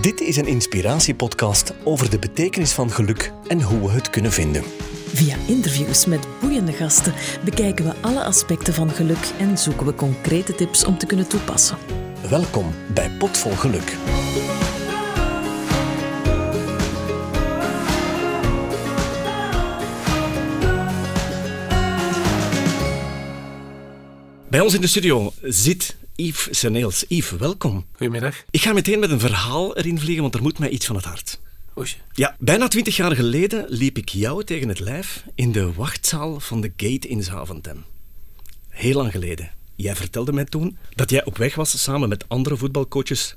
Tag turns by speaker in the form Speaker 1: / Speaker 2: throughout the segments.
Speaker 1: Dit is een inspiratiepodcast over de betekenis van geluk en hoe we het kunnen vinden.
Speaker 2: Via interviews met boeiende gasten bekijken we alle aspecten van geluk en zoeken we concrete tips om te kunnen toepassen.
Speaker 1: Welkom bij Potvol Geluk. Bij ons in de studio zit Yves Seneels. Yves, welkom.
Speaker 3: Goedemiddag.
Speaker 1: Ik ga meteen met een verhaal erin vliegen, want er moet mij iets van het hart.
Speaker 3: Oesje.
Speaker 1: Ja, bijna twintig jaar geleden liep ik jou tegen het lijf in de wachtzaal van de Gate in Zaventem. Heel lang geleden. Jij vertelde mij toen dat jij op weg was samen met andere voetbalcoaches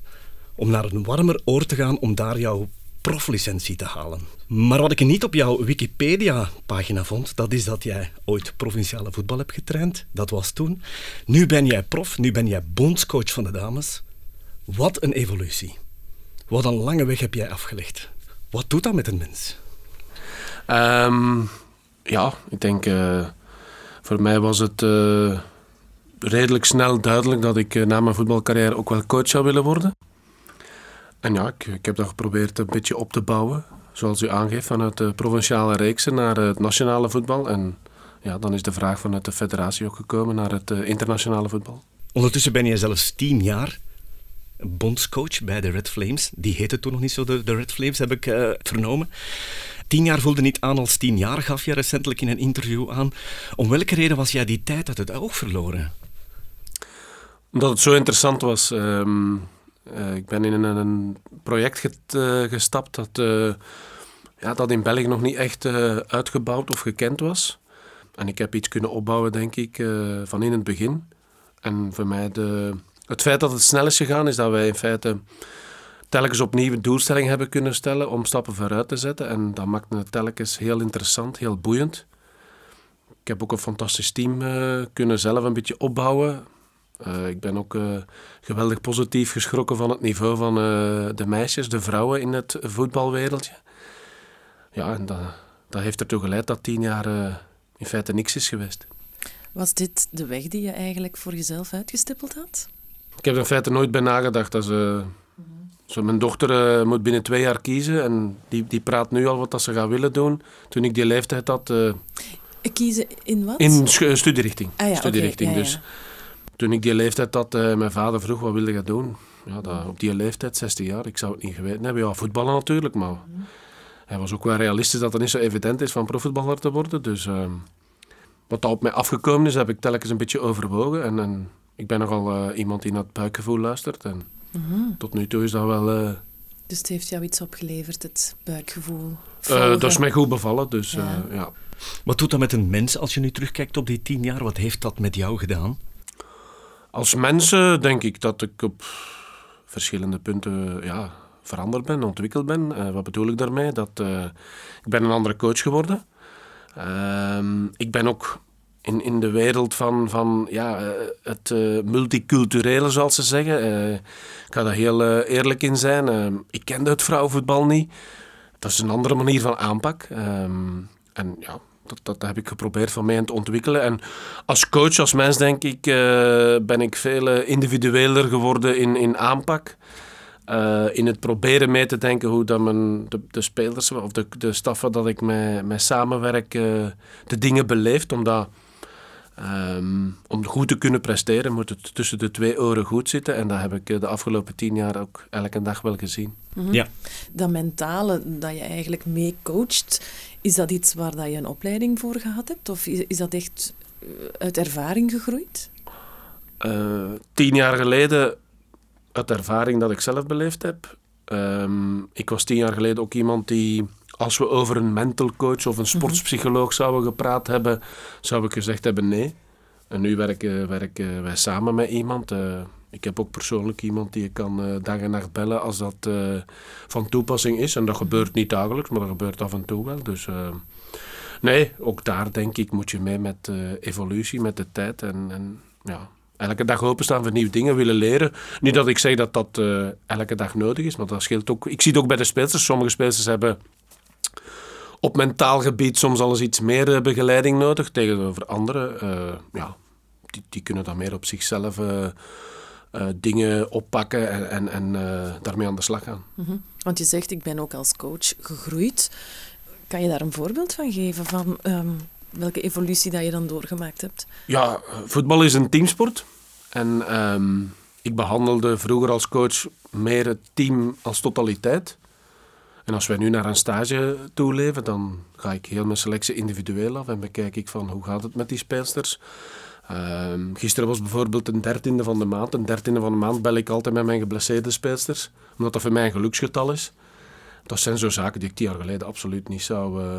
Speaker 1: om naar een warmer oord te gaan om daar jouw proflicentie te halen. Maar wat ik niet op jouw Wikipedia-pagina vond, dat is dat jij ooit provinciale voetbal hebt getraind. Dat was toen. Nu ben jij prof, nu ben jij bondscoach van de dames. Wat een evolutie. Wat een lange weg heb jij afgelegd. Wat doet dat met een mens?
Speaker 3: Ehm, ja, ik denk... eh, voor mij was het eh, redelijk snel duidelijk dat ik eh, na mijn voetbalcarrière ook wel coach zou willen worden. En ja, ik, ik heb dat geprobeerd een beetje op te bouwen. Zoals u aangeeft, vanuit de provinciale reeksen naar het nationale voetbal. En ja, dan is de vraag vanuit de federatie ook gekomen naar het eh, internationale voetbal.
Speaker 1: Ondertussen ben je zelfs tien jaar bondscoach bij de Red Flames. Die heette toen nog niet zo, de, de Red Flames, heb ik eh, vernomen. Tien jaar voelde niet aan als tien jaar, gaf je recentelijk in een interview aan. Om welke reden was jij die tijd uit het oog verloren?
Speaker 3: Omdat het zo interessant was. ehm, eh, ik ben in een, project eh, gestapt dat, eh, ja, dat in België nog niet echt uitgebouwd of gekend was. En ik heb iets kunnen opbouwen, denk ik, van in het begin. En voor mij, de, het feit dat het snel is gegaan, is dat wij in feite telkens opnieuw een doelstelling hebben kunnen stellen om stappen vooruit te zetten. En dat maakt het telkens heel interessant, heel boeiend. Ik heb ook een fantastisch team kunnen zelf een beetje opbouwen. Eh, ik ben ook eh, geweldig positief geschrokken van het niveau van eh, de meisjes, de vrouwen in het voetbalwereldje. Ja, en dat, dat heeft ertoe geleid dat tien jaar in feite niks is geweest.
Speaker 2: Was dit de weg die je eigenlijk voor jezelf uitgestippeld had?
Speaker 3: Ik heb er in feite nooit bij nagedacht. Dat ze, zo mijn dochter moet binnen twee jaar kiezen en die, die praat nu al wat dat ze gaat willen doen. Toen ik die leeftijd had,
Speaker 2: Kiezen in wat?
Speaker 3: in studierrichting.
Speaker 2: Ah ja, ja.
Speaker 3: Dus toen ik die leeftijd had, eh, mijn vader vroeg wat wilde je doen. Ja, dat, op die leeftijd, 16 jaar, ik zou het niet geweten hebben. Ja, voetballen natuurlijk, maar hij was ook wel realistisch dat het niet zo evident is van profvoetballer te worden. Dus ehm, wat dat op mij afgekomen is, heb ik telkens een beetje overwogen. En, en ik ben nogal eh, iemand die naar het buikgevoel luistert. En tot nu toe is dat wel... eh,
Speaker 2: Dus het heeft jou iets opgeleverd, het buikgevoel.
Speaker 3: eh, dat is mij goed bevallen, dus
Speaker 2: Ja.
Speaker 3: ja. ja.
Speaker 1: Wat doet dat met een mens als je nu terugkijkt op die tien jaar? Wat heeft dat met jou gedaan?
Speaker 3: Als mensen denk ik dat ik op verschillende punten ja, veranderd ben, ontwikkeld ben. Eh, wat bedoel ik daarmee? Dat, eh, ik ben een andere coach geworden. Ehm, ik ben ook in, in de wereld van, van ja, eh, het multiculturele, zoals ze zeggen. Ik ga daar heel eerlijk in zijn. Ik kende het vrouwenvoetbal niet. Dat is een andere manier van aanpak. Ehm, en ja, dat, heb ik geprobeerd van mij te ontwikkelen. En als coach, als mens, denk ik, eh, ben ik veel eh, individueler geworden in, in aanpak. Eh, in het proberen mee te denken hoe dat men, de, spelers of de, de dat ik mee, samenwerk, de dingen beleeft. Omdat ehm, om goed te kunnen presteren moet het tussen de twee oren goed zitten. En dat heb ik eh, de afgelopen tien jaar ook elke dag wel gezien.
Speaker 1: Ja.
Speaker 2: Dat mentale dat je eigenlijk mee coacht, is dat iets waar dat je een opleiding voor gehad hebt? Of is, is dat echt eh, uit ervaring gegroeid?
Speaker 3: Eh, tien jaar geleden, uit ervaring dat ik zelf beleefd heb. ehm, ik was tien jaar geleden ook iemand die, als we over een mental coach of een sportspsycholoog zouden gepraat hebben, zou ik gezegd hebben nee. En nu werken, werken wij samen met iemand. eh, ik heb ook persoonlijk iemand die ik kan eh, dag en nacht bellen als dat eh, van toepassing is. En dat gebeurt niet dagelijks, maar dat gebeurt af en toe wel. Dus nee, ook daar denk ik moet je mee met evolutie, met de tijd. En, en ja, elke dag openstaan voor nieuwe dingen, willen leren. Niet dat ik zeg dat dat elke dag nodig is, maar dat scheelt ook. Ik zie het ook bij de spelers. Sommige spelers hebben op mentaal gebied soms al eens iets meer eh, begeleiding nodig. Tegenover anderen, eh, ja, die, die kunnen dat meer op zichzelf eh, dingen oppakken en, en, en daarmee aan de slag gaan.
Speaker 2: Mhm. Want je zegt, ik ben ook als coach gegroeid. Kan je daar een voorbeeld van geven van ehm, welke evolutie dat je dan doorgemaakt hebt?
Speaker 3: Ja, voetbal is een teamsport. En ehm, ik behandelde vroeger als coach meer het team als totaliteit. En als wij nu naar een stage toeleven, dan ga ik heel mijn selectie individueel af en bekijk ik van hoe gaat het met die speelsters. Ehm, gisteren was bijvoorbeeld een dertiende van de maand. Een dertiende van de maand bel ik altijd met mijn geblesseerde speelsters, omdat dat voor mij een geluksgetal is. Dat zijn zo zaken die ik tien jaar geleden absoluut niet zou uh,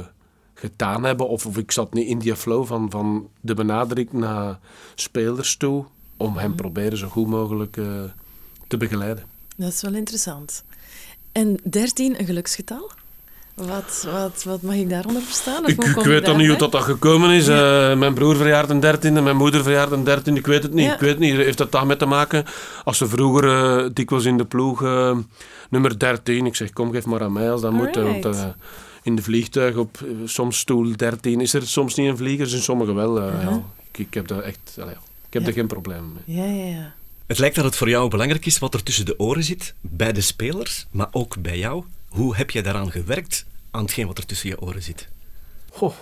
Speaker 3: gedaan hebben. Of, of ik zat niet in die flow van, van de benadering naar spelers toe, om hen proberen zo goed mogelijk uh, te begeleiden.
Speaker 2: Dat is wel interessant. En 13, een geluksgetal? Wat, wat, wat mag ik daaronder verstaan?
Speaker 3: Ik, ik weet dan niet hoe dat, dat gekomen is. Ja. Uh, mijn broer verjaart een dertiende, mijn moeder verjaart een dertiende. Ik weet het niet. Ja. Ik weet niet. Heeft dat daarmee te maken? Als ze vroeger uh, dikwijls in de ploeg uh, nummer 13. Ik zeg, kom, geef maar aan mij als dat moet. Want in de vliegtuig op soms stoel 13 is er soms niet een vlieger. zijn sommigen wel. -huh. ja. ik, ik, heb daar echt... Ik heb er geen probleem mee.
Speaker 2: Ja, ja, ja.
Speaker 1: Het lijkt dat het voor jou belangrijk is wat er tussen de oren zit, bij de spelers, maar ook bij jou. Hoe heb je daaraan gewerkt, aan hetgeen wat er tussen je oren zit?
Speaker 3: Goh,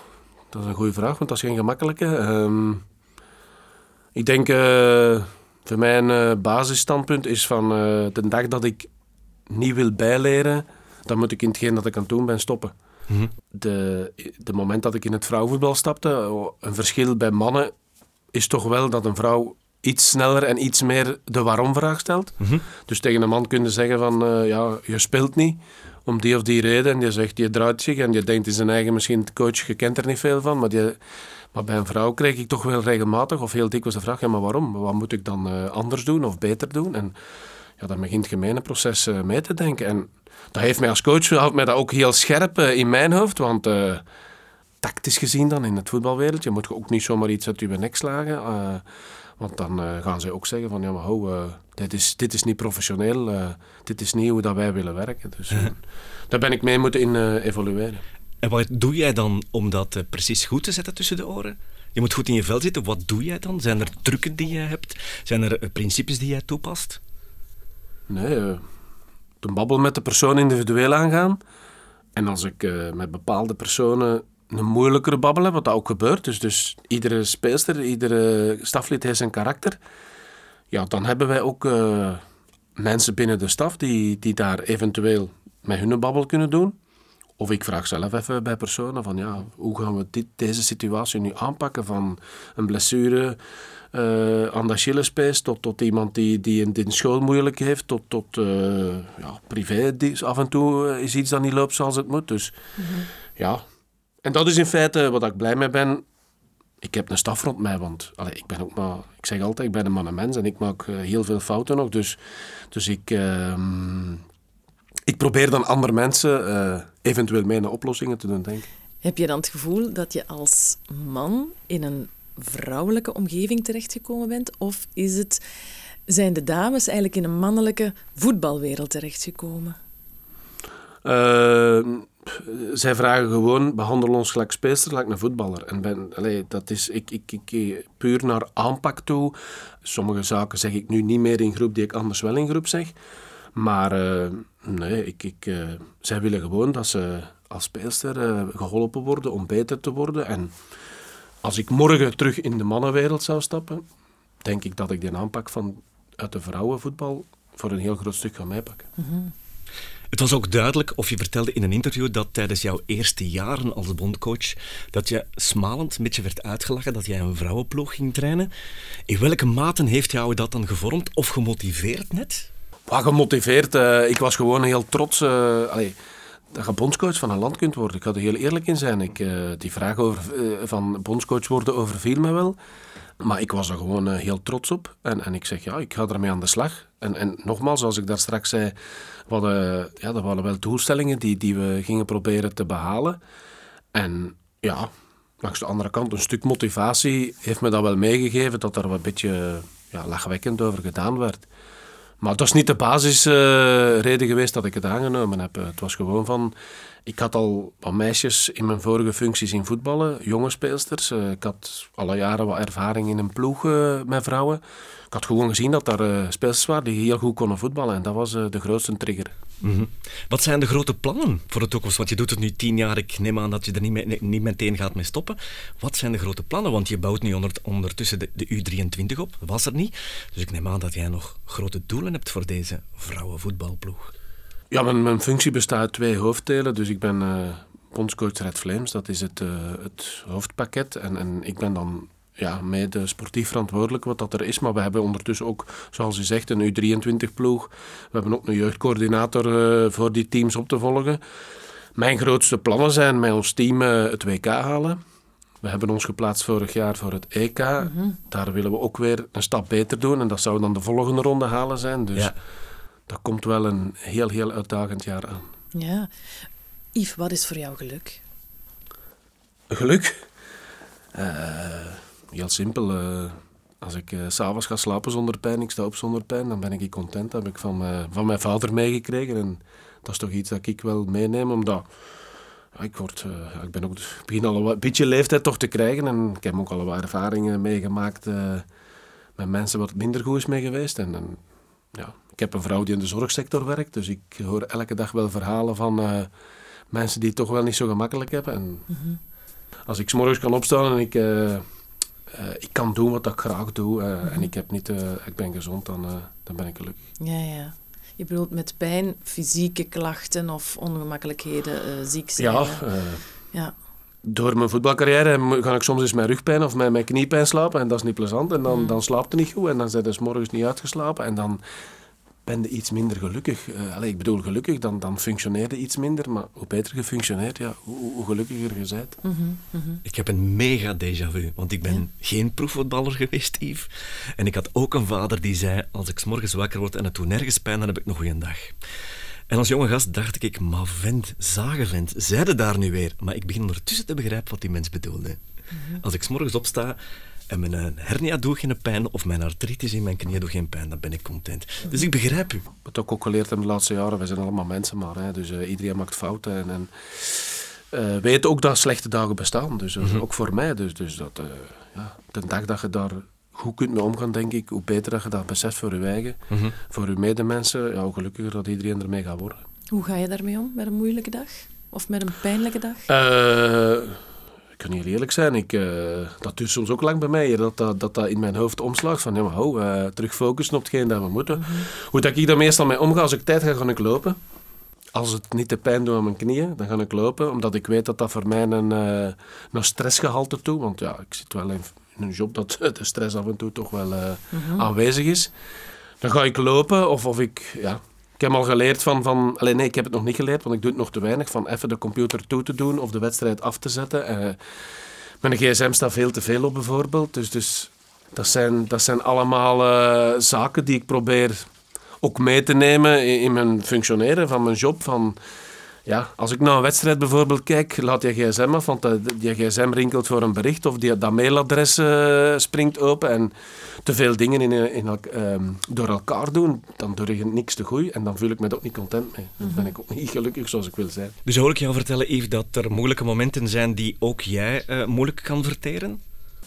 Speaker 3: dat is een goede vraag, want dat is geen gemakkelijke. Um, ik denk, uh, voor mij een uh, basisstandpunt is van uh, de dag dat ik niet wil bijleren, dan moet ik in hetgeen dat ik aan het doen ben stoppen. Mm -hmm. de, de moment dat ik in het vrouwenvoetbal stapte, een verschil bij mannen is toch wel dat een vrouw iets sneller en iets meer de waarom-vraag stelt. Mm -hmm. Dus tegen een man kunnen zeggen van, uh, ja, je speelt niet om die of die reden. En die zegt, je draait zich en je denkt in zijn eigen, misschien coach, je kent er niet veel van, maar, die, maar bij een vrouw kreeg ik toch wel regelmatig of heel dikwijls de vraag, ja, maar waarom? Wat moet ik dan uh, anders doen of beter doen? En ja, dan begint het gemene proces uh, mee te denken. En dat heeft mij als coach, houdt mij dat ook heel scherp in mijn hoofd, want tactisch gezien dan in het voetbalwereld, je moet ook niet zomaar iets uit je nek slagen. Want dan uh, gaan ze ook zeggen van, ja maar hou, uh, dit, is, dit is niet professioneel, uh, dit is niet hoe dat wij willen werken. Dus daar ben ik mee moeten in evolueren.
Speaker 1: En wat doe jij dan om dat precies goed te zetten tussen de oren? Je moet goed in je vel zitten. Wat doe jij dan? Zijn er trucken die je hebt? Zijn er principes die jij toepast?
Speaker 3: Nee, een babbel met de persoon individueel aangaan. En als ik met bepaalde personen een moeilijkere babbel hebben, wat dat ook gebeurt. Dus, dus iedere speelster, iedere staflid heeft zijn karakter. Ja, dan hebben wij ook uh, mensen binnen de staf die, die daar eventueel met hun babbel kunnen doen. Of ik vraag zelf even bij personen van ja, hoe gaan we dit, deze situatie nu aanpakken van een blessure uh, aan de Achillespees tot, tot iemand die, die in, school moeilijk heeft, tot, tot uh, ja, privé die, af en toe is iets dat niet loopt zoals het moet. Dus mm -hmm. ja, en dat is in feite wat ik blij mee ben. Ik heb een staf rond mij, want allee, ik ben ook maar, ik zeg altijd, ik ben een man en mens en ik maak uh, heel veel fouten nog. Dus, dus ik, uh, ik probeer dan andere mensen uh, eventueel mee naar oplossingen te doen denken.
Speaker 2: Heb je dan het gevoel dat je als man in een vrouwelijke omgeving terechtgekomen bent? Of is het, zijn de dames eigenlijk in een mannelijke voetbalwereld terechtgekomen?
Speaker 3: Uh, zij vragen gewoon, behandel ons gelijk speelster, gelijk een voetballer. En ben, allee, dat is, ik, ik, ik, puur naar aanpak toe. Sommige zaken zeg ik nu niet meer in groep die ik anders wel in groep zeg. Maar uh, nee, ik, ik, uh, zij willen gewoon dat ze als speelster uh, geholpen worden om beter te worden. En als ik morgen terug in de mannenwereld zou stappen, denk ik dat ik die aanpak van uit de vrouwenvoetbal voor een heel groot stuk ga meepakken. Mm.
Speaker 1: Het was ook duidelijk, of je vertelde in een interview, dat tijdens jouw eerste jaren als bondcoach, dat je smalend een beetje werd uitgelachen dat jij een vrouwenploeg ging trainen. In welke mate heeft jou dat dan gevormd of gemotiveerd net?
Speaker 3: Wat gemotiveerd? Uh, ik was gewoon heel trots. Allee, dat je bondscoach van een land kunt worden. Ik ga er heel eerlijk in zijn. Ik, uh, die vraag over, van bondscoach worden overviel me wel. Maar ik was er gewoon uh, heel trots op. En, en ik zeg, ja, ik ga ermee aan de slag. En, en nogmaals, zoals ik daar straks zei, ja, dat waren wel doelstellingen die, die we gingen proberen te behalen. En ja, langs de andere kant, een stuk motivatie heeft me dat wel meegegeven dat er een beetje ja, lachwekkend over gedaan werd. Maar dat is niet de basisreden uh, geweest dat ik het aangenomen heb. Het was gewoon van, ik had al wat meisjes in mijn vorige functies in voetballen, jonge speelsters. Uh, ik had alle jaren wat ervaring in een ploeg uh, met vrouwen. Ik had gewoon gezien dat daar uh, speelsters waren die heel goed konden voetballen. En dat was de grootste trigger.
Speaker 1: -hmm. Wat zijn de grote plannen voor de toekomst? Want je doet het nu tien jaar. Ik neem aan dat je er niet, meteen gaat mee stoppen. Wat zijn de grote plannen? Want je bouwt nu onder, ondertussen de, de U23 op. Was er niet. Dus ik neem aan dat jij nog grote doelen hebt voor deze vrouwenvoetbalploeg.
Speaker 3: Ja, mijn, mijn functie bestaat uit twee hoofddelen. Dus ik ben uh, bondscoach Red Flames, dat is het, uh, het hoofdpakket. En, en ik ben dan ja, mede sportief verantwoordelijk wat dat er is. Maar we hebben ondertussen ook, zoals u zegt, een U23-ploeg. We hebben ook een jeugdcoördinator uh, voor die teams op te volgen. Mijn grootste plannen zijn met ons team het WK halen. We hebben ons geplaatst vorig jaar voor het EK. Mm -hmm. Daar willen we ook weer een stap beter doen. En dat zou dan de volgende ronde halen zijn. Dus ja dat komt wel een heel, heel uitdagend jaar aan.
Speaker 2: Ja. Yves, wat is voor jou geluk?
Speaker 3: Geluk? Uh, heel simpel. Uh, als ik uh, s'avonds ga slapen zonder pijn, ik sta op zonder pijn, dan ben ik content. Dat heb ik van, van mijn vader meegekregen. En dat is toch iets dat ik wel meeneem, omdat... ik, word, ik ben ook, begin al een beetje leeftijd toch te krijgen. En ik heb ook al wat ervaringen meegemaakt met mensen wat minder goed is mee geweest. En, en ja, ik heb een vrouw die in de zorgsector werkt, dus ik hoor elke dag wel verhalen van uh, mensen die het toch wel niet zo gemakkelijk hebben. En mm -hmm. Als ik morgens kan opstaan en ik, uh, uh, ik kan doen wat ik graag doe mm -hmm. en ik, heb niet, ik ben gezond, dan, dan ben ik gelukkig.
Speaker 2: Ja, ja. Je bedoelt met pijn fysieke klachten of ongemakkelijkheden ziek zijn?
Speaker 3: Ja, ja door mijn voetbalcarrière ga ik soms eens met rugpijn of met mijn kniepijn slapen. En dat is niet plezant. En dan, mm. dan slaapt het niet goed. En dan zijn ze morgens niet uitgeslapen. En dan ben je iets minder gelukkig. Uh, allez, ik bedoel gelukkig, dan, dan functioneerde iets minder. Maar hoe beter je functioneert, ja, hoe, hoe gelukkiger je bent.
Speaker 2: Mm -hmm, mm -hmm.
Speaker 1: Ik heb een mega déjà vu. Want ik ben ja. geen proefvoetballer geweest, Yves. En ik had ook een vader die zei, als ik s morgens wakker word en het doet nergens pijn, dan heb ik nog een goede dag. En als jonge gast dacht ik, maar vent, zagenvent, zeiden daar nu weer. Maar ik begin ondertussen te begrijpen wat die mens bedoelde. -hmm. Als ik s morgens opsta en mijn hernia doet geen pijn of mijn artritis in mijn knieën doet geen pijn, dan ben ik content. Dus ik begrijp u.
Speaker 3: Wat ik ook geleerd heb de laatste jaren, wij zijn allemaal mensen maar. Hè, dus uh, iedereen maakt fouten. En, en uh, weet ook dat slechte dagen bestaan. Dus -hmm. ook voor mij. Dus, dus dat, ja, de dag dat je daar goed kunt mee omgaan, denk ik, hoe beter dat je dat beseft voor je eigen, mm -hmm. voor je medemensen, ja, hoe gelukkiger dat iedereen ermee gaat worden.
Speaker 2: Hoe ga je daarmee om, met een moeilijke dag? Of met een pijnlijke dag?
Speaker 3: ik kan niet eerlijk zijn, ik, uh, dat duurt soms ook lang bij mij, dat dat, dat, dat in mijn hoofd omslaagt van, ja maar hou, uh, terug focussen op hetgeen dat we moeten. Mm -hmm. Hoe dat ik daar meestal mee omga, als ik tijd ga, ga ik lopen. Als het niet te pijn doet aan mijn knieën, dan ga ik lopen, omdat ik weet dat dat voor mij een, uh, een stressgehalte toe, want ja, ik zit wel in, in, een job dat de stress af en toe toch wel mm -hmm. aanwezig is. Dan ga ik lopen, of, of ik, ja, ik heb al geleerd van, van... Alleen nee, ik heb het nog niet geleerd, want ik doe het nog te weinig. Van even de computer toe te doen of de wedstrijd af te zetten. Uh, mijn gsm staat veel te veel op bijvoorbeeld. Dus, dus dat, zijn, dat zijn allemaal uh, zaken die ik probeer ook mee te nemen in, in mijn functioneren van mijn job. Van, ja, als ik naar een wedstrijd bijvoorbeeld kijk, laat je gsm af, want die gsm rinkelt voor een bericht of die, dat mailadres uh, springt open en te veel dingen in, in, um, door elkaar doen, dan doe je niks te goed en dan voel ik me ook niet content mee. Dan ben ik ook niet gelukkig zoals ik wil zijn.
Speaker 1: Dus hoor ik jou vertellen, Yves, dat er moeilijke momenten zijn die ook jij uh, moeilijk kan verteren?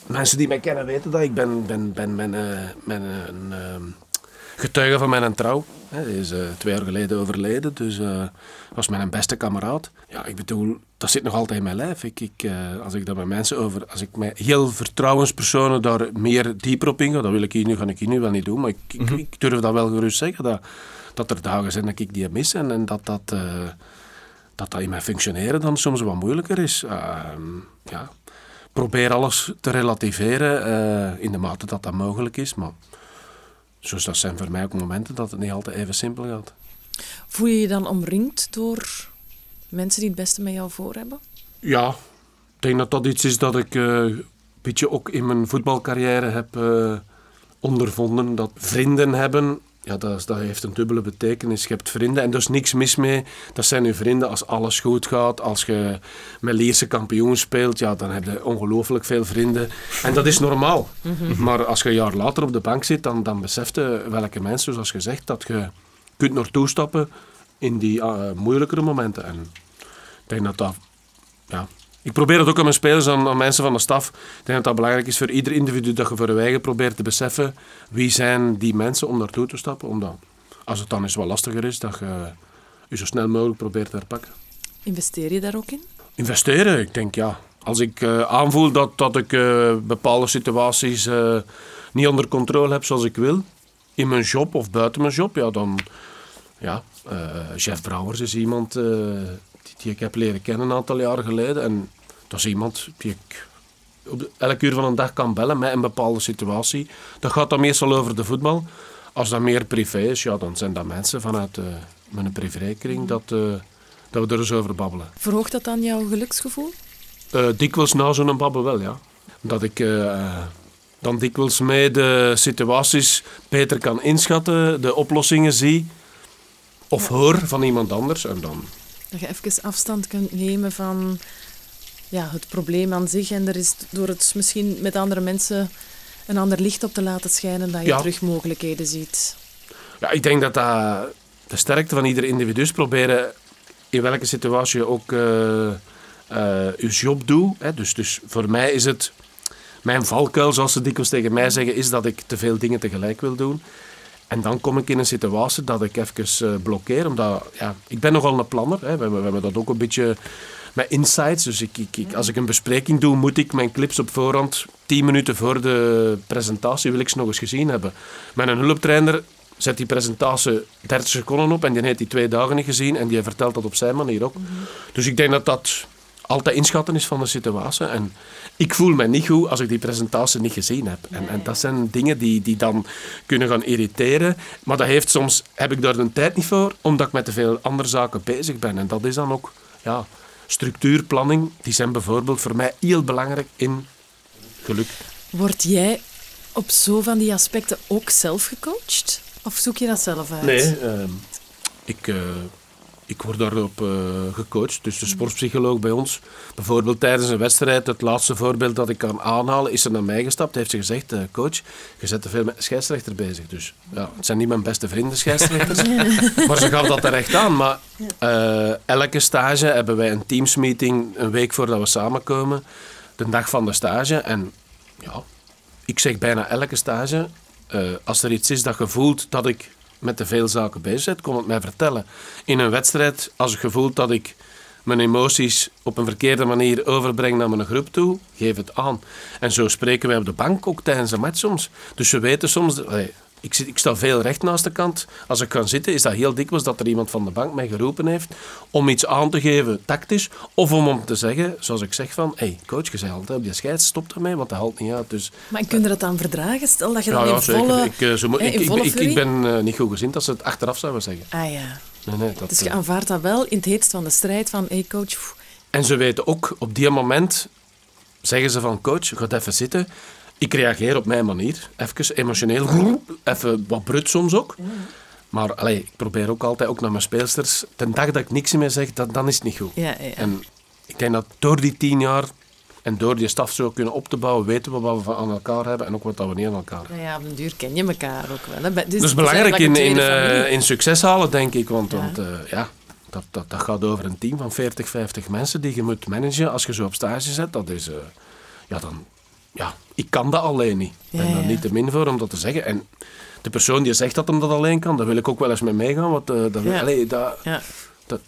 Speaker 3: Mensen die mij kennen weten dat ik ben, ben, ben mijn, uh, mijn een, getuige van mijn trouw. Hij is uh, twee jaar geleden overleden, dus uh, was mijn beste kameraad. Ja, ik bedoel, dat zit nog altijd in mijn lijf. Ik, ik, uh, als ik daar met mensen over, als ik met heel vertrouwenspersonen daar meer dieper op inga, dat wil ik hier nu, ga ik hier nu wel niet doen, maar ik, mm -hmm. ik, ik durf dat wel gerust zeggen, dat, dat er dagen zijn dat ik die mis en, en dat, dat, dat dat in mijn functioneren dan soms wat moeilijker is. Ehm, ja, probeer alles te relativeren in de mate dat dat mogelijk is, maar dus dat zijn voor mij ook momenten dat het niet altijd even simpel gaat.
Speaker 2: Voel je je dan omringd door mensen die het beste met jou voor hebben?
Speaker 3: Ja, ik denk dat dat iets is dat ik uh, een beetje ook in mijn voetbalcarrière heb uh, ondervonden. Dat vrienden hebben ja, dat, dat, heeft een dubbele betekenis. Je hebt vrienden en er is niks mis mee. Dat zijn je vrienden als alles goed gaat. Als je met Lierse kampioen speelt, ja, dan heb je ongelooflijk veel vrienden. En dat is normaal. Mhm. Maar als je een jaar later op de bank zit, dan, dan beseft je welke mensen, zoals gezegd, dat je kunt naartoe stappen in die uh, moeilijkere momenten. En ik denk dat dat... Ja. Ik probeer het ook aan mijn spelers, aan, aan mensen van de staf. Ik denk dat dat belangrijk is voor ieder individu dat je voor je eigen probeert te beseffen wie zijn die mensen om naartoe te stappen. Omdat, als het dan eens wat lastiger is, dat je je zo snel mogelijk probeert te herpakken.
Speaker 2: Investeer je daar ook in?
Speaker 3: Investeren, ik denk ja. Als ik uh, aanvoel dat, dat ik uh, bepaalde situaties uh, niet onder controle heb zoals ik wil, in mijn job of buiten mijn job, ja, dan... Ja, Jeff Brouwers is iemand die, ik heb leren kennen een aantal jaren geleden. En dat is iemand die ik op elk uur van een dag kan bellen met een bepaalde situatie. Dat gaat dan meestal over de voetbal. Als dat meer privé is, ja, dan zijn dat mensen vanuit mijn privékring dat, dat we er eens over babbelen.
Speaker 2: Verhoogt dat dan jouw geluksgevoel?
Speaker 3: Uh, dikwijls na zo'n babbel wel, ja. Dat ik dan dikwijls mee de situaties beter kan inschatten, de oplossingen zie of hoor van iemand anders. En dan...
Speaker 2: Dat je even afstand kunt nemen van ja, het probleem aan zich en er is door het misschien met andere mensen een ander licht op te laten schijnen, dat je ja. terug mogelijkheden ziet.
Speaker 3: Ja, ik denk dat dat de sterkte van ieder individu is proberen in welke situatie je ook... Uh, uh, je job doe. Hè. Dus, dus voor mij is het... Mijn valkuil, zoals ze dikwijls tegen mij zeggen, is dat ik te veel dingen tegelijk wil doen. En dan kom ik in een situatie dat ik even uh, blokkeer. Omdat, ja, ik ben nogal een planner. Hè. We, we, hebben dat ook een beetje met insights. Dus ik, ik, ik, als ik een bespreking doe, moet ik mijn clips op voorhand, tien minuten voor de presentatie, wil ik ze nog eens gezien hebben. Met een hulptrainer zet die presentatie 30 seconden op en die heeft die twee dagen niet gezien en die vertelt dat op zijn manier ook. Mm -hmm. Dus ik denk dat dat altijd inschatten is van de situatie. En ik voel me niet goed als ik die presentatie niet gezien heb. En, en dat zijn dingen die, die dan kunnen gaan irriteren. Maar dat heeft soms, heb ik daar de tijd niet voor, omdat ik met te veel andere zaken bezig ben. En dat is dan ook, ja, structuurplanning, die zijn bijvoorbeeld voor mij heel belangrijk in geluk.
Speaker 2: Word jij op zo van die aspecten ook zelf gecoacht? Of zoek je dat zelf uit?
Speaker 3: Nee, uh, ik... Uh, ik word daarop uh, gecoacht. Dus de sportpsycholoog bij ons, bijvoorbeeld tijdens een wedstrijd, het laatste voorbeeld dat ik kan aanhalen, is er naar mij gestapt. Heeft ze gezegd, uh, coach, je zet te veel met scheidsrechter bezig. Dus ja, het zijn niet mijn beste vrienden, scheidsrechters. maar ze gaf dat terecht aan. Maar uh, elke stage hebben wij een teamsmeeting een week voordat we samenkomen. De dag van de stage. En ja, ik zeg bijna elke stage, als er iets is dat je voelt dat ik met te veel zaken bezig zit, kom het mij vertellen. In een wedstrijd, als ik gevoel dat ik mijn emoties op een verkeerde manier overbreng naar mijn groep toe, geef het aan. En zo spreken wij op de bank ook tijdens een match soms. Dus we weten soms... Ik, zit, ik sta veel recht naast de kant. Als ik ga zitten, is dat heel dikwijls dat er iemand van de bank mij geroepen heeft om iets aan te geven, tactisch, of om om te zeggen, zoals ik zeg van, hé, hey, coach, je zei altijd op je scheids, stop ermee, want dat haalt niet uit. Dus,
Speaker 2: maar kun je dat dan verdragen? Stel dat je ja, dan in ja, volle...
Speaker 3: Ik, uh, zo, ik, ik, ik, ik, ben uh, niet goed gezien dat ze het achteraf zouden zeggen.
Speaker 2: Ah ja.
Speaker 3: Nee, nee, dat,
Speaker 2: dus je aanvaardt dat wel in het heetst van de strijd van, hé hey, coach... Pff.
Speaker 3: En ze weten ook, op die moment zeggen ze van, coach, ga even zitten ik reageer op mijn manier. Even emotioneel, even wat brut soms ook. Maar allee, ik probeer ook altijd, ook naar mijn speelsters, ten dag dat ik niks meer zeg, dat, dan is het niet goed.
Speaker 2: Ja, ja.
Speaker 3: En ik denk dat door die tien jaar en door die staf zo kunnen op te bouwen, weten we wat we van aan elkaar hebben en ook wat we niet aan elkaar hebben.
Speaker 2: Ja, op een duur ken je elkaar ook wel. Hè?
Speaker 3: Dus belangrijk in, in, uh, in succes halen, denk ik. Want, ja. want uh, ja, dat, dat, dat gaat over een team van 40, 50 mensen die je moet managen. Als je zo op stage zet, dat is... Uh, ja, dan, ja, ik kan dat alleen niet. Ja, daar niet te min voor om dat te zeggen. En de persoon die zegt dat hem dat alleen kan, daar wil ik ook wel eens mee meegaan. Want uh, dat, ja. allee, dat, dat,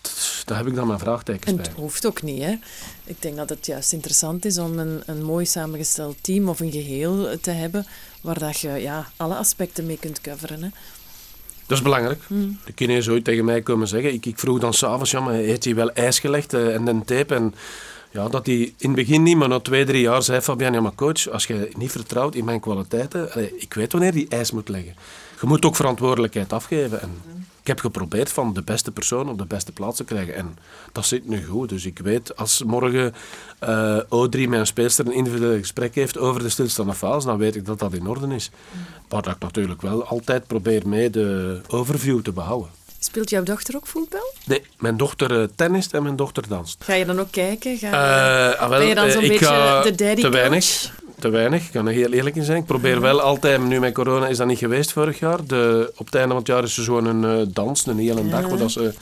Speaker 3: daar heb ik dan mijn vraagtekens
Speaker 2: en
Speaker 3: bij.
Speaker 2: het hoeft ook niet. Hè? Ik denk dat het juist interessant is om een, een mooi samengesteld team of een geheel te hebben waar dat je ja, alle aspecten mee kunt coveren. Hè?
Speaker 3: Dat is belangrijk. Hmm. De kinderen ooit tegen mij komen zeggen. Ik, ik vroeg dan s'avonds, ja, maar heeft hij wel ijs gelegd uh, en een tape? En ja, dat hij in het begin niet, maar na twee, drie jaar zei Fabian, ja maar coach, als je niet vertrouwt in mijn kwaliteiten, ik weet wanneer die ijs moet leggen. Je moet ook verantwoordelijkheid afgeven. En ik heb geprobeerd van de beste persoon op de beste plaats te krijgen. En dat zit nu goed. Dus ik weet, als morgen uh, O3 met een speelster een individueel gesprek heeft over de stilstaande fase, dan weet ik dat dat in orde is. Maar dat ik natuurlijk wel altijd probeer mee de overview te behouden.
Speaker 2: Speelt jouw dochter ook voetbal?
Speaker 3: Nee, mijn dochter uh, tennist en mijn dochter danst.
Speaker 2: Ga je dan ook kijken? Ga,
Speaker 3: uh, ah, wel,
Speaker 2: ben je dan zo'n
Speaker 3: uh,
Speaker 2: beetje de daddy
Speaker 3: Te weinig. Te weinig, ik kan er heel eerlijk in zijn. Ik probeer wel altijd, nu met corona is dat niet geweest vorig jaar. De, op het einde van het jaar is er zo'n een dans, een hele dag, waar dat ze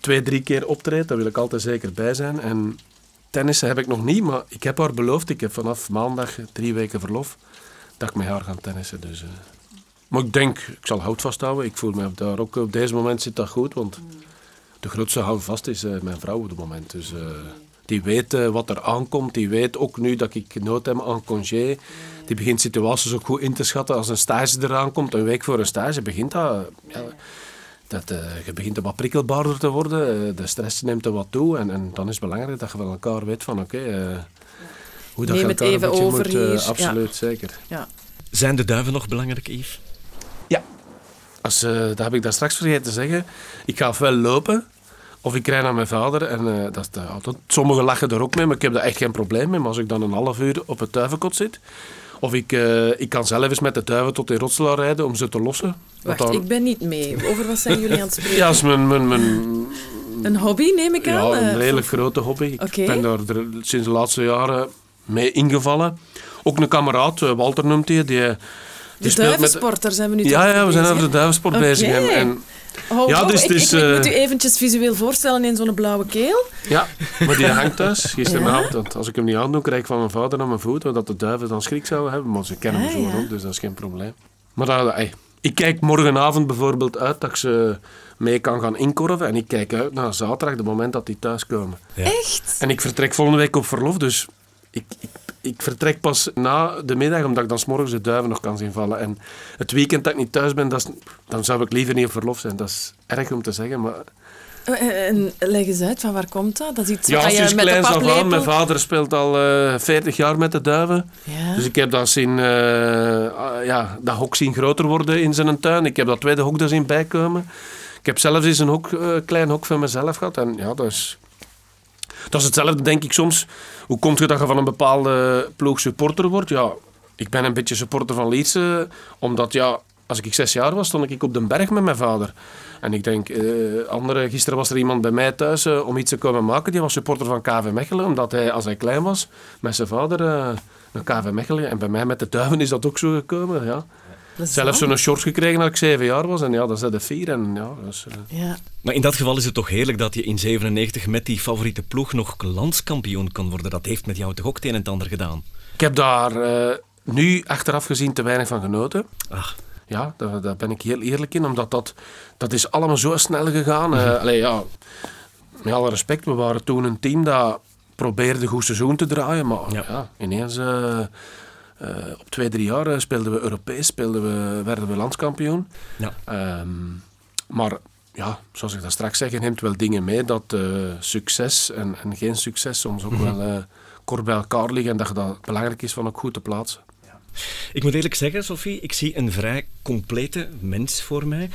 Speaker 3: twee, drie keer optreedt. Daar wil ik altijd zeker bij zijn. En tennissen heb ik nog niet, maar ik heb haar beloofd. Ik heb vanaf maandag drie weken verlof dat ik met haar ga tennissen. Dus, eh. Maar ik denk, ik zal hout vasthouden. Ik voel me daar ook op deze moment zit dat goed, want de grootste houvast is uh, mijn vrouw op het moment. Dus uh, die weet uh, wat er aankomt. Die weet ook nu dat ik nood heb aan congé. Die begint situaties ook goed in te schatten. Als een stage eraan komt, een week voor een stage, begint dat... Ja, dat je begint er wat prikkelbaarder te worden. de stress neemt er wat toe. En, en, dan is het belangrijk dat je van elkaar weet van oké... Okay,
Speaker 2: hoe dat Neem het even over moet, hier.
Speaker 3: absoluut, zeker.
Speaker 2: Ja.
Speaker 1: Zijn de duiven nog belangrijk, Yves?
Speaker 3: Als, uh, dat heb ik daar straks vergeten te zeggen. Ik ga ofwel lopen, of ik rij naar mijn vader. En, uh, dat, sommigen lachen er ook mee, maar ik heb daar echt geen probleem mee. Maar als ik dan een half uur op het duivenkot zit... Of ik, uh, ik kan zelf eens met de duiven tot in Rotselaar rijden om ze te lossen.
Speaker 2: Wacht, dan... ik ben niet mee. Over wat zijn jullie aan het spreken?
Speaker 3: Ja, is mijn, mijn, mijn...
Speaker 2: Een hobby, neem ik aan?
Speaker 3: Ja, een redelijk grote hobby. Ik
Speaker 2: okay.
Speaker 3: ben daar sinds de laatste jaren mee ingevallen. Ook een kameraad, Walter noemt hij, die...
Speaker 2: De duivensport, daar zijn we nu
Speaker 3: Ja, ja we zijn over de duivensport okay. bezig. En, en
Speaker 2: Oh, ja, dus, ik, dus, ik, ik, moet u eventjes visueel voorstellen in zo'n blauwe keel.
Speaker 3: Ja, maar die hangt thuis gisteravond. Ja? Als ik hem niet aandoe, krijg ik van mijn vader naar mijn voet, dat de duiven dan schrik zouden hebben. Maar ze kennen hem ah, zo ook, dus dat is geen probleem. Maar dat, ey, ik kijk morgenavond bijvoorbeeld uit dat ik ze mee kan gaan inkorven. En ik kijk uit naar zaterdag, het moment dat die thuiskomen.
Speaker 2: Ja. Echt?
Speaker 3: En ik vertrek volgende week op verlof, dus ik, ik, ik, vertrek pas na de middag, omdat ik dan s'morgens de duiven nog kan zien vallen. En het weekend dat ik niet thuis ben, dat is, dan zou ik liever niet op verlof zijn. Dat is erg om te zeggen, maar...
Speaker 2: Eh, en leg eens uit, van waar komt dat? Dat is iets
Speaker 3: ja,
Speaker 2: je
Speaker 3: met kleins af aan. Mijn vader speelt al uh, eh, 40 jaar met de duiven.
Speaker 2: Ja.
Speaker 3: Dus ik heb dat zien, uh, ja, dat hok zien groter worden in zijn tuin. Ik heb dat tweede hok daar zien bijkomen. Ik heb zelfs eens een hok, klein hok van mezelf gehad. En ja, dat is dat is hetzelfde, denk ik soms. Hoe komt het dat je van een bepaalde ploeg supporter wordt? Ja, ik ben een beetje supporter van Leeds, omdat ja, als ik zes jaar was, stond ik op den berg met mijn vader. En ik denk, eh, andere, gisteren was er iemand bij mij thuis uh, om iets te komen maken. Die was supporter van KV Mechelen, omdat hij, als hij klein was, met zijn vader uh, naar KV Mechelen. En bij mij met de duiven is dat ook zo gekomen, ja. Zelfs zo'n short gekregen dat ik zeven jaar was. En ja, dat is de vier. En, ja, dus,
Speaker 2: uh... ja.
Speaker 1: Maar in dat geval is het toch heerlijk dat je in 97 met die favoriete ploeg nog landskampioen kan worden. Dat heeft met jou toch ook het een en het ander gedaan?
Speaker 3: Ik heb daar uh, nu achteraf gezien te weinig van genoten.
Speaker 1: Ach.
Speaker 3: Ja, daar, daar, ben ik heel eerlijk in. Omdat dat, dat is allemaal zo snel gegaan. Uh, allee, ja, met alle respect, we waren toen een team dat probeerde goed seizoen te draaien. Maar ja. ja ineens... Uh, op twee, drie jaar eh, speelden we Europees, speelden we, werden we landskampioen.
Speaker 1: Ja.
Speaker 3: Um, maar ja, zoals ik dat straks zeg, neemt wel dingen mee dat uh, succes en, en, geen succes soms ook mm -hmm. wel kort bij elkaar liggen en dat dat belangrijk is van ook goed te plaatsen.
Speaker 1: Ik moet eerlijk zeggen, Sophie, ik zie een vrij complete mens voor mij.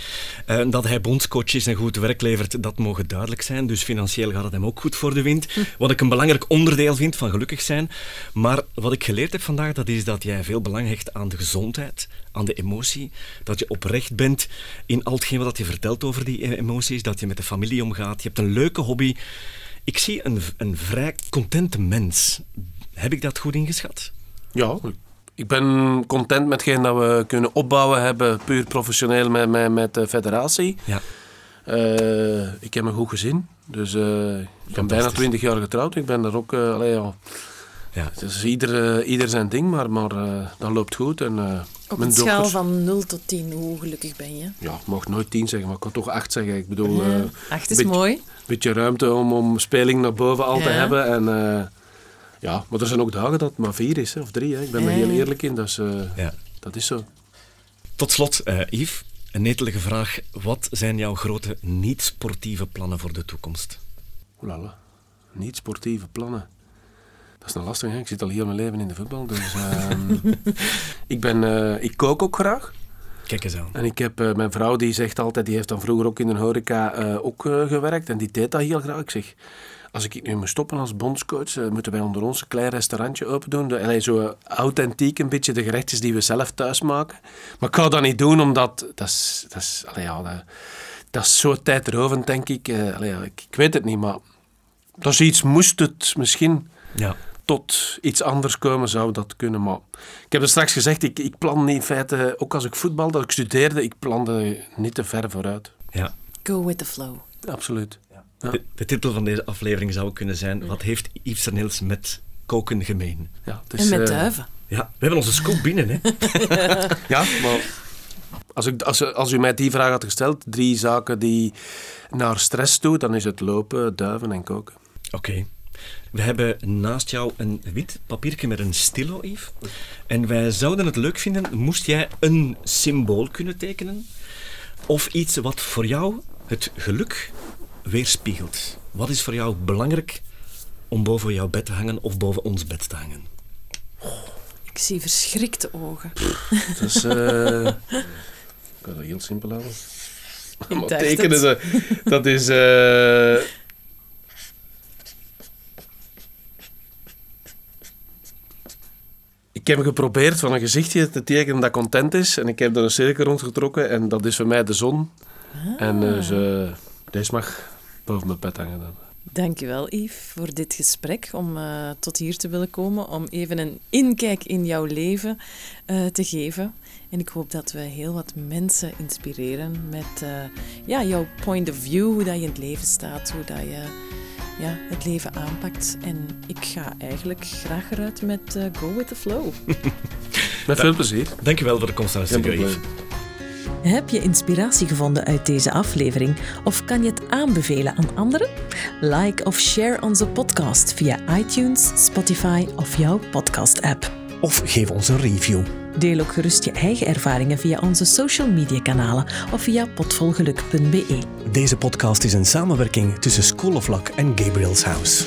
Speaker 1: Uh, dat hij bondscoach is en goed werk levert, dat mogen duidelijk zijn. Dus financieel gaat het hem ook goed voor de wind. Hm. Wat ik een belangrijk onderdeel vind van gelukkig zijn. Maar wat ik geleerd heb vandaag, dat is dat jij veel belang hecht aan de gezondheid, aan de emotie. Dat je oprecht bent in al hetgeen wat je vertelt over die emoties. Dat je met de familie omgaat. Je hebt een leuke hobby. Ik zie een, een vrij contente mens. Heb ik dat goed ingeschat?
Speaker 3: Ja, ik ben content met hetgeen dat we kunnen opbouwen hebben, puur professioneel met, met, met de federatie.
Speaker 1: Ja.
Speaker 3: Uh, ik heb een goed gezin. Dus uh, ik ben bijna 20 jaar getrouwd. Ik ben daar ook... Uh, allee, ja.
Speaker 1: Ja.
Speaker 3: Het is ieder, ieder zijn ding, maar, maar dat loopt goed. En,
Speaker 2: Op een schaal van 0 tot 10, hoe gelukkig ben je?
Speaker 3: Ja, ik mag nooit 10 zeggen, maar ik kan toch 8 zeggen. Ik bedoel...
Speaker 2: 8 is beetje, mooi. Een
Speaker 3: beetje ruimte om, om speling naar boven al ja. te hebben. En ja, maar er zijn ook dagen dat het maar vier is, hè, of drie. Hè. Ik ben er heel eerlijk in, dus, uh,
Speaker 1: ja.
Speaker 3: dat is zo.
Speaker 1: Tot slot, uh, Yves, een netelige vraag. Wat zijn jouw grote niet-sportieve plannen voor de toekomst?
Speaker 3: Oelala, niet-sportieve plannen. Dat is nou lastig, hè? ik zit al heel mijn leven in de voetbal. Dus, uh, ik, ben, uh, ik kook ook graag.
Speaker 1: Kijk eens aan.
Speaker 3: En ik heb uh, mijn vrouw die zegt altijd, die heeft dan vroeger ook in een horeca ook gewerkt en die deed dat heel graag. Ik zeg, als ik nu moet stoppen als bondscoach, uh, moeten wij onder ons een klein restaurantje open doen. De, zo authentiek een beetje de gerechtjes die we zelf thuis maken. Maar ik ga dat niet doen, omdat dat is, dat is, allee, ja, dat, dat is zo tijdrovend, denk ik. Uh, allee, ja, ik. ik. weet het niet, maar is iets, moest het misschien
Speaker 1: ja.
Speaker 3: tot iets anders komen, zou dat kunnen. Maar ik heb er straks gezegd, ik, ik plan in feite, ook als ik voetbal, dat ik studeerde, ik plande niet te ver vooruit.
Speaker 1: Ja.
Speaker 2: Go with the flow.
Speaker 3: Absoluut.
Speaker 1: De, de titel van deze aflevering zou kunnen zijn... Wat heeft Yves Niels met koken gemeen?
Speaker 3: Ja, het
Speaker 2: En met
Speaker 3: eh,
Speaker 2: duiven.
Speaker 1: Ja, we hebben onze scoop binnen, hè.
Speaker 3: Ja, maar als, ik, als, als u mij die vraag had gesteld, drie zaken die naar stress toe, dan is het lopen, duiven en koken.
Speaker 1: Oké. We hebben naast jou een wit papiertje met een stilo, Yves. En wij zouden het leuk vinden, moest jij een symbool kunnen tekenen? Of iets wat voor jou het geluk weerspiegelt. Wat is voor jou belangrijk om boven jouw bed te hangen of boven ons bed te hangen?
Speaker 2: Ik zie verschrikte ogen.
Speaker 3: Dus eh ik kan dat heel simpel houden.
Speaker 2: Dacht
Speaker 3: tekenen, ze- dat is... eh, Ik heb geprobeerd van een gezichtje te tekenen dat content is. En ik heb er een cirkel rondgetrokken. En dat is voor mij de zon. En dus, eh, deze mag boven mijn bed hangen dan.
Speaker 2: Dankjewel, Yves, voor dit gesprek. Om eh, tot hier te willen komen. Om even een inkijk in jouw leven eh, te geven. En ik hoop dat we heel wat mensen inspireren met eh, ja, jouw point of view. Hoe dat je in het leven staat. Hoe dat je ja, het leven aanpakt. En ik ga eigenlijk graag eruit met eh, Go with the Flow.
Speaker 3: Met veel plezier.
Speaker 1: Dankjewel voor de komst naar de
Speaker 3: Geen
Speaker 1: studio,
Speaker 3: probleem.
Speaker 1: Yves.
Speaker 4: Heb je inspiratie gevonden uit deze aflevering of kan je het aanbevelen aan anderen? Like of share onze podcast via iTunes, Spotify of jouw podcast-app.
Speaker 5: Of geef ons een review.
Speaker 4: Deel ook gerust je eigen ervaringen via onze social media kanalen of via potvolgeluk.be.
Speaker 5: Deze podcast is een samenwerking tussen School of Luck en Gabriel's House.